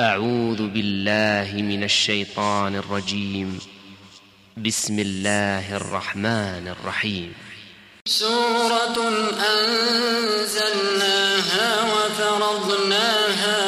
أعوذ بالله من الشيطان الرجيم. بسم الله الرحمن الرحيم. سورة أنزلناها وفرضناها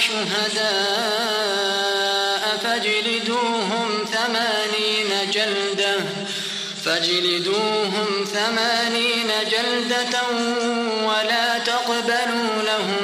شهداء فاجلدوهم ثمانين جلدة فاجلدوهم ثمانين جلدة ولا تقبلوا لهم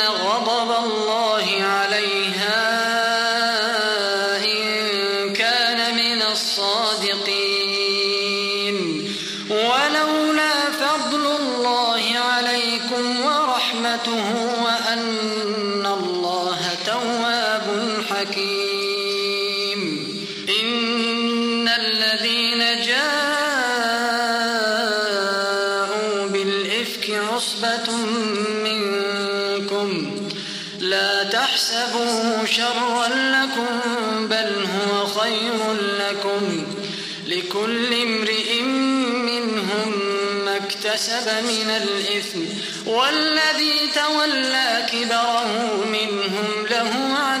منهم له عذاب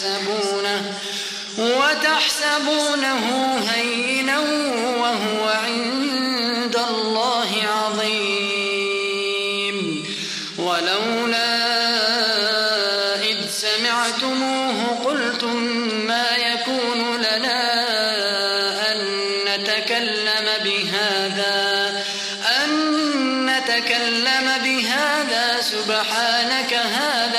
وتحسبونه وتحسبونه هينا وهو عند الله عظيم. ولولا إذ سمعتموه قلتم ما يكون لنا أن نتكلم بهذا أن نتكلم بهذا. سبحانك هذا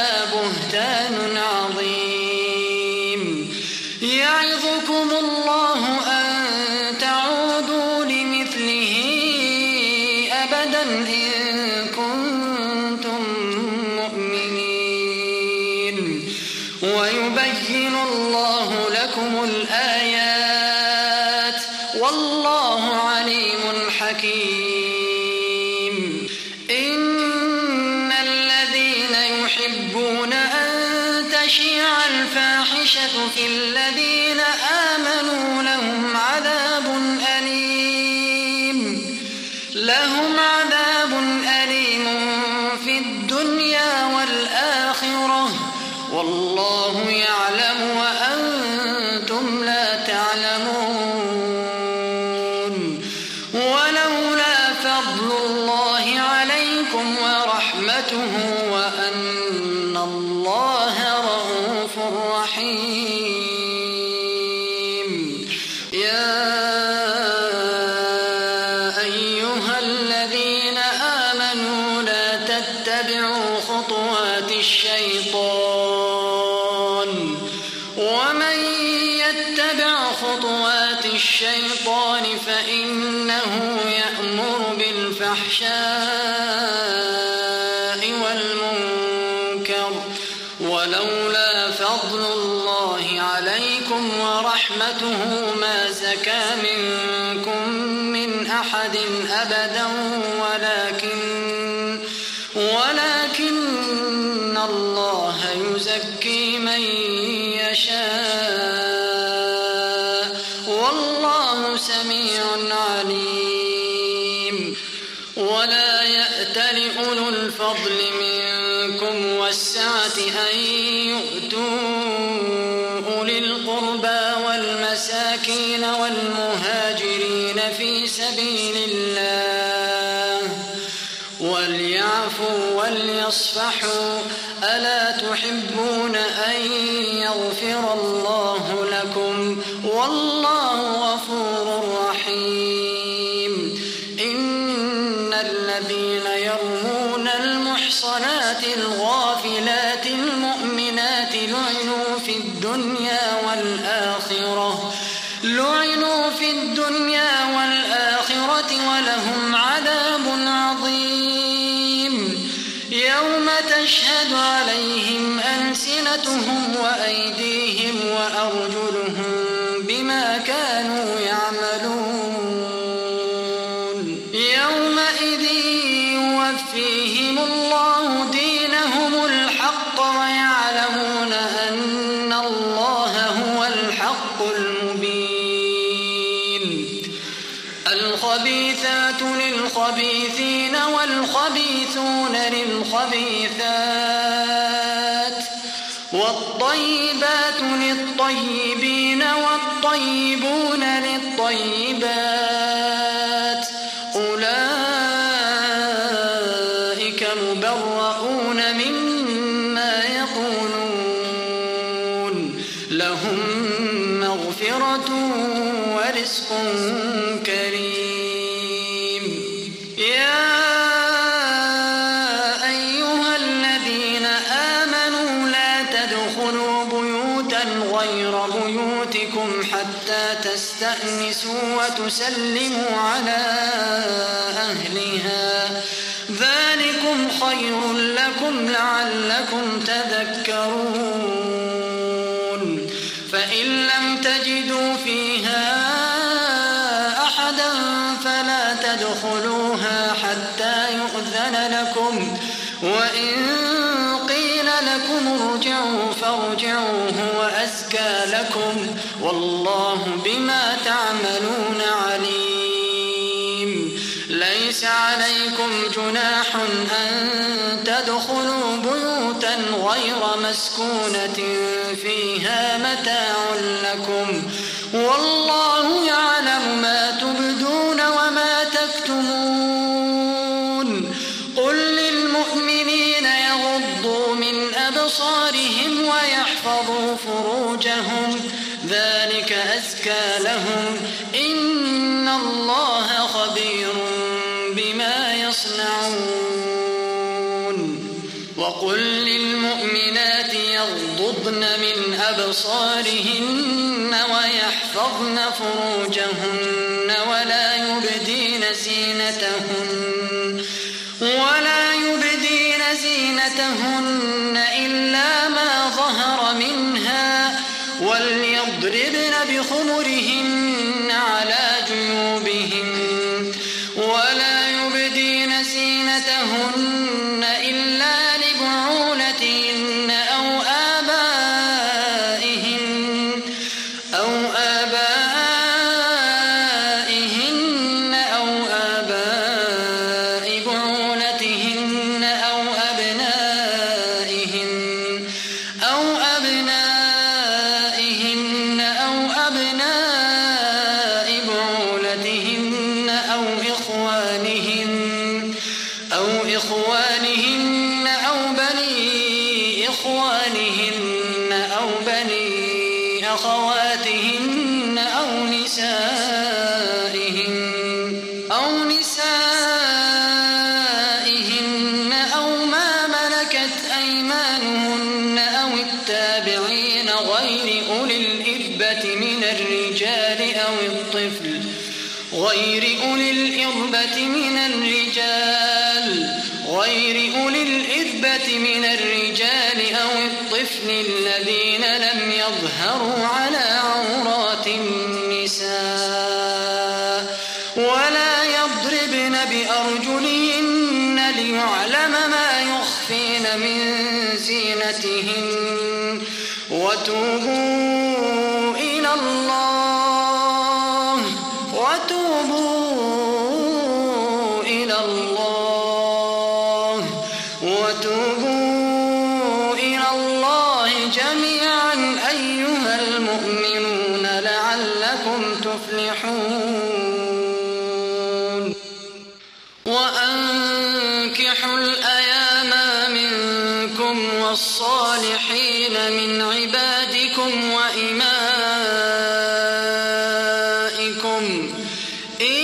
ولولا فضل الله عليكم ورحمته وأن الله رؤوف رحيم. سميع عليم. ولا يأتل أولو الفضل منكم والسعة أن يؤتوا أولي القربى والمساكين والمهاجرين في سبيل الله. وليعفوا وليصفحوا ألسنتهم وأيديهم وأرجلهم طيب تستأنسوا وتسلموا على أهلها. ذلكم خير لكم لعلكم تذكرون. الله الْمَدِينَةِ مِنَ الرِّيَاحِ إن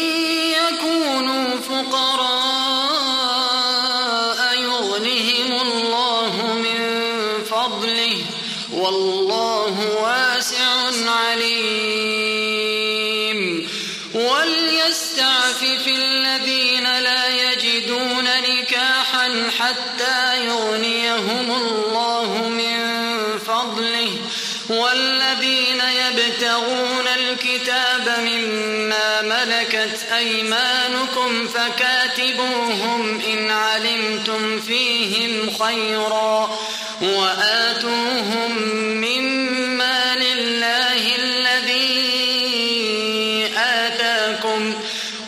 يكونوا فقراء. خيرا. وآتوهم مما لله الذي آتاكم.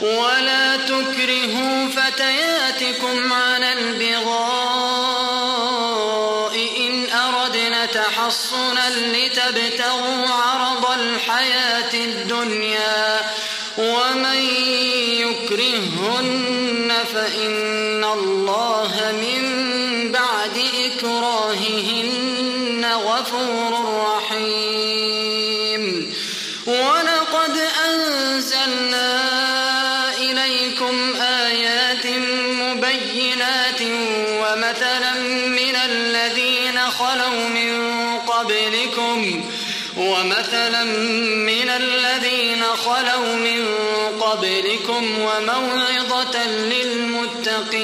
ولا تكرهوا فتياتكم على البغاء إن أردنا تحصنا لتبتغوا عرض الحياة الدنيا. ومن يكرهن فإن وموعظة للمتقين.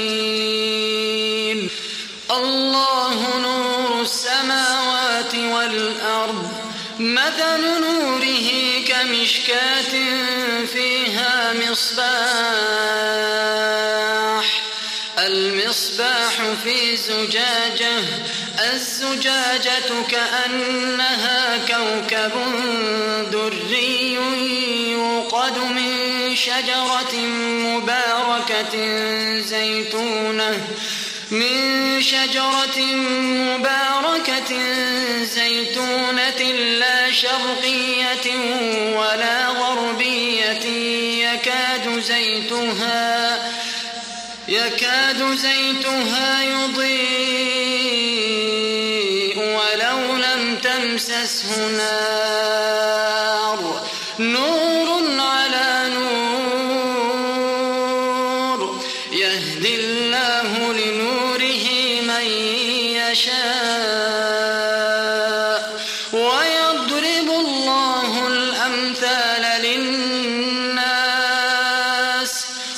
الله نور السماوات والأرض مثل نوره كمشكاة فيها مصباح. المصباح في زجاجة الزجاجة كأنها كوكب دري يوقد من شجرة مباركة زيتونة. من شجرة مباركة زيتونة لا شرقية ولا غربية. يكاد زيتها يكاد زيتها يضيء ولو لم تمسسه نار.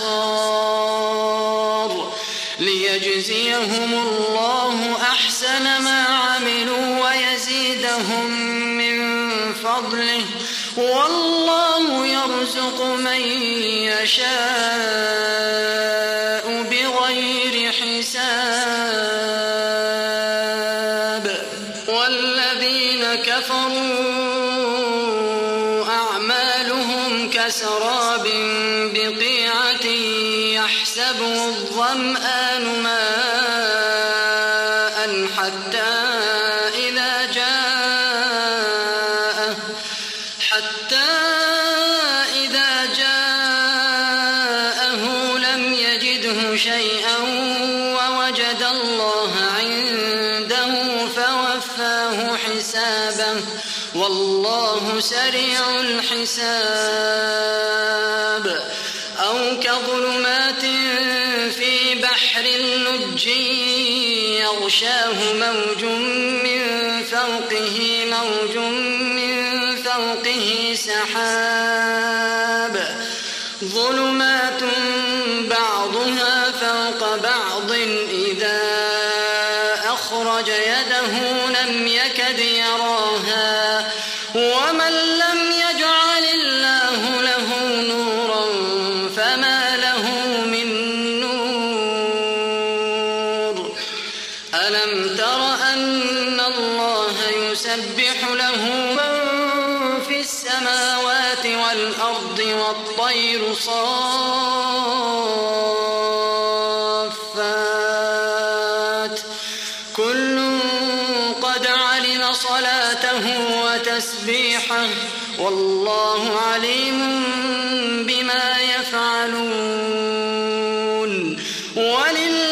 والأبصار ليجزيهم الله أحسن ما عملوا ويزيدهم من فضله والله يرزق من يشاء. فوقه موج من فوقه سحاب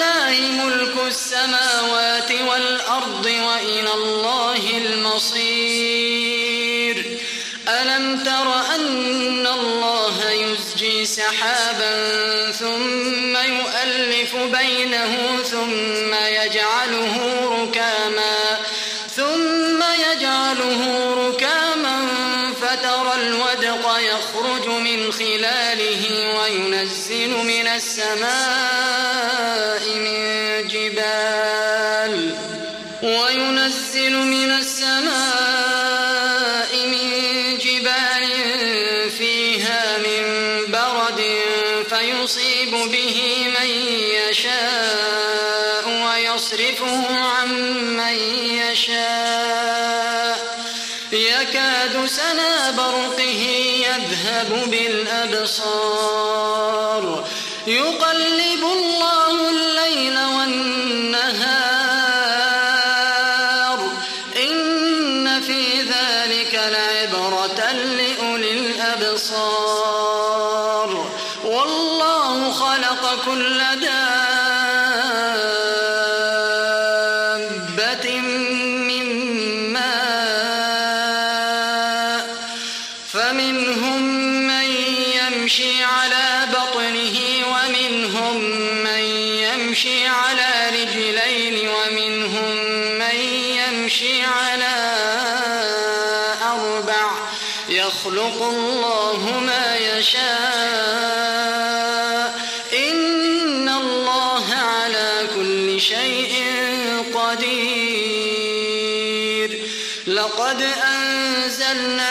ولله ملك السماوات والأرض وإلى الله المصير. ألم تر أن الله يزجي سحابا ثم يؤلف بينه ثم يجعله ركاما ثم يجعله ركاما فترى الودق يخرج من خلاله وينزل من السماء بالأبصار يقلب الله الليل والنهار أنزلنا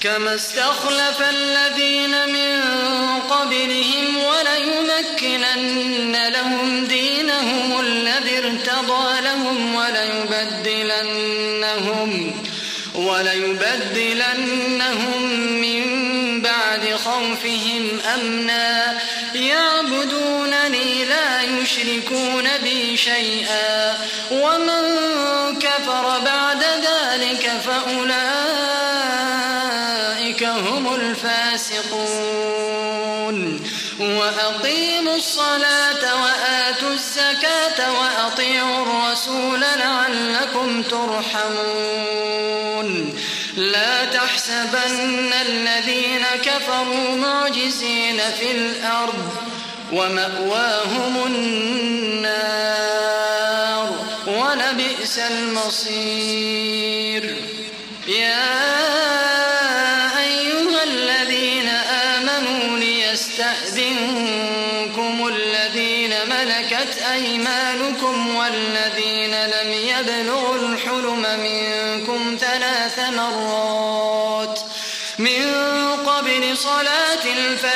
كما استخلف الذين من قبلهم وليمكنن لهم دينهم الذي ارتضى لهم وليبدلنهم وليبدلنهم من بعد خوفهم أمنا. يعبدونني لا يشركون بي شيئا. ومن كفر بعد وأطيعوا الرسول لعلكم ترحمون. لا تحسبن الذين كفروا معجزين في الأرض ومأواهم النار ولبئس المصير.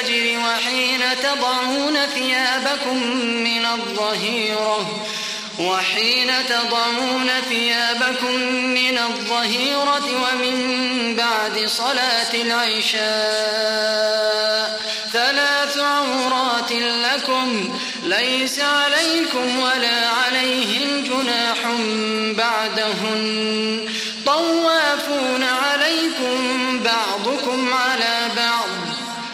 الفجر وحين تضعون ثيابكم من الظهيرة وحين تضعون ثيابكم من الظهيرة ومن بعد صلاة العشاء. ثلاث عورات لكم ليس عليكم ولا عليهم جناح بعدهن. طوافون عليكم بعضكم على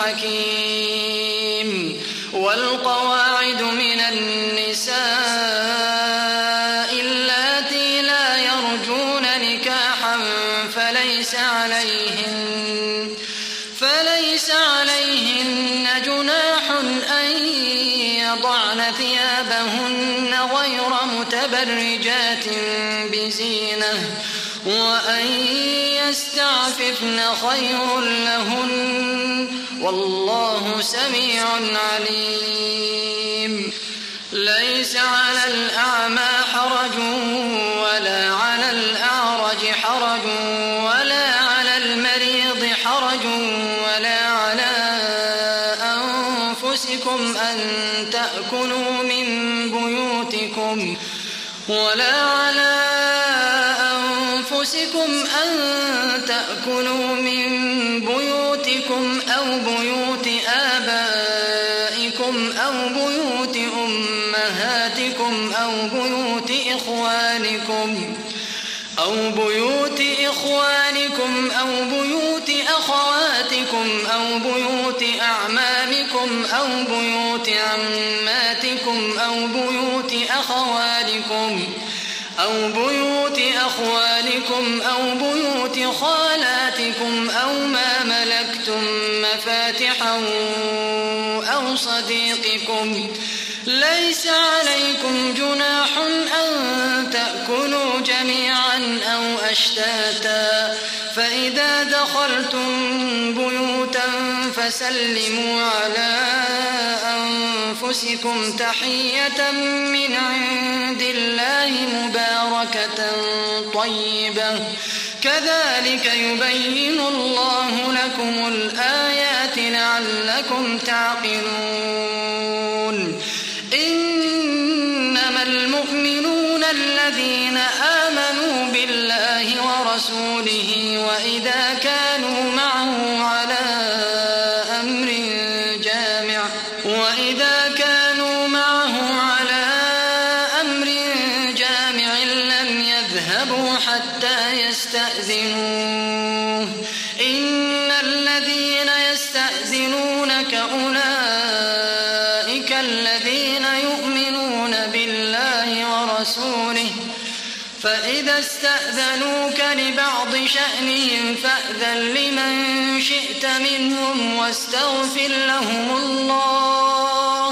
حكيم والقواعد من النساء اللاتي لا يرجون نكاحا فليس عليهن فليس عليهن جناح أن يضعن ثيابهن غير متبرجات بزينة وأن يستعففن خير لهن والله سميع عليم. ليس على الأعمى أو بيوت إخوانكم أو بيوت أخواتكم أو بيوت أعمامكم أو بيوت عماتكم أو بيوت أخوالكم أو بيوت أخوالكم أو بيوت خالاتكم أو ما ملكتم مفاتحه أو صديقكم ليس عليكم جناح أن تأكلوا أشتاتا. فإذا دخلتم بيوتا فسلموا على أنفسكم تحية من عند الله مباركة طيبة. كذلك يبين الله لكم الآيات لعلكم تعقلون. إنما المؤمنون الذين آمنوا بالله ورسوله وإذا كانوا واستغفر لهم الله.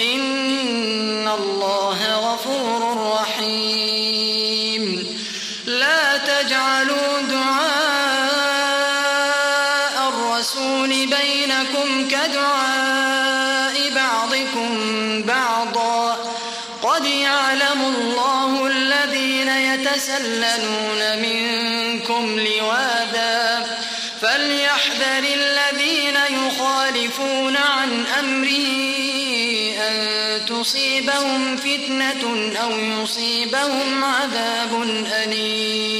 إن الله غفور رحيم. لا تجعلوا دعاء الرسول بينكم كدعاء بعضكم بعضا. قد يعلم الله الذين يتسللون منكم لواذا. الذين يخالفون عن أمره أن تصيبهم فتنة أو يصيبهم عذاب أليم.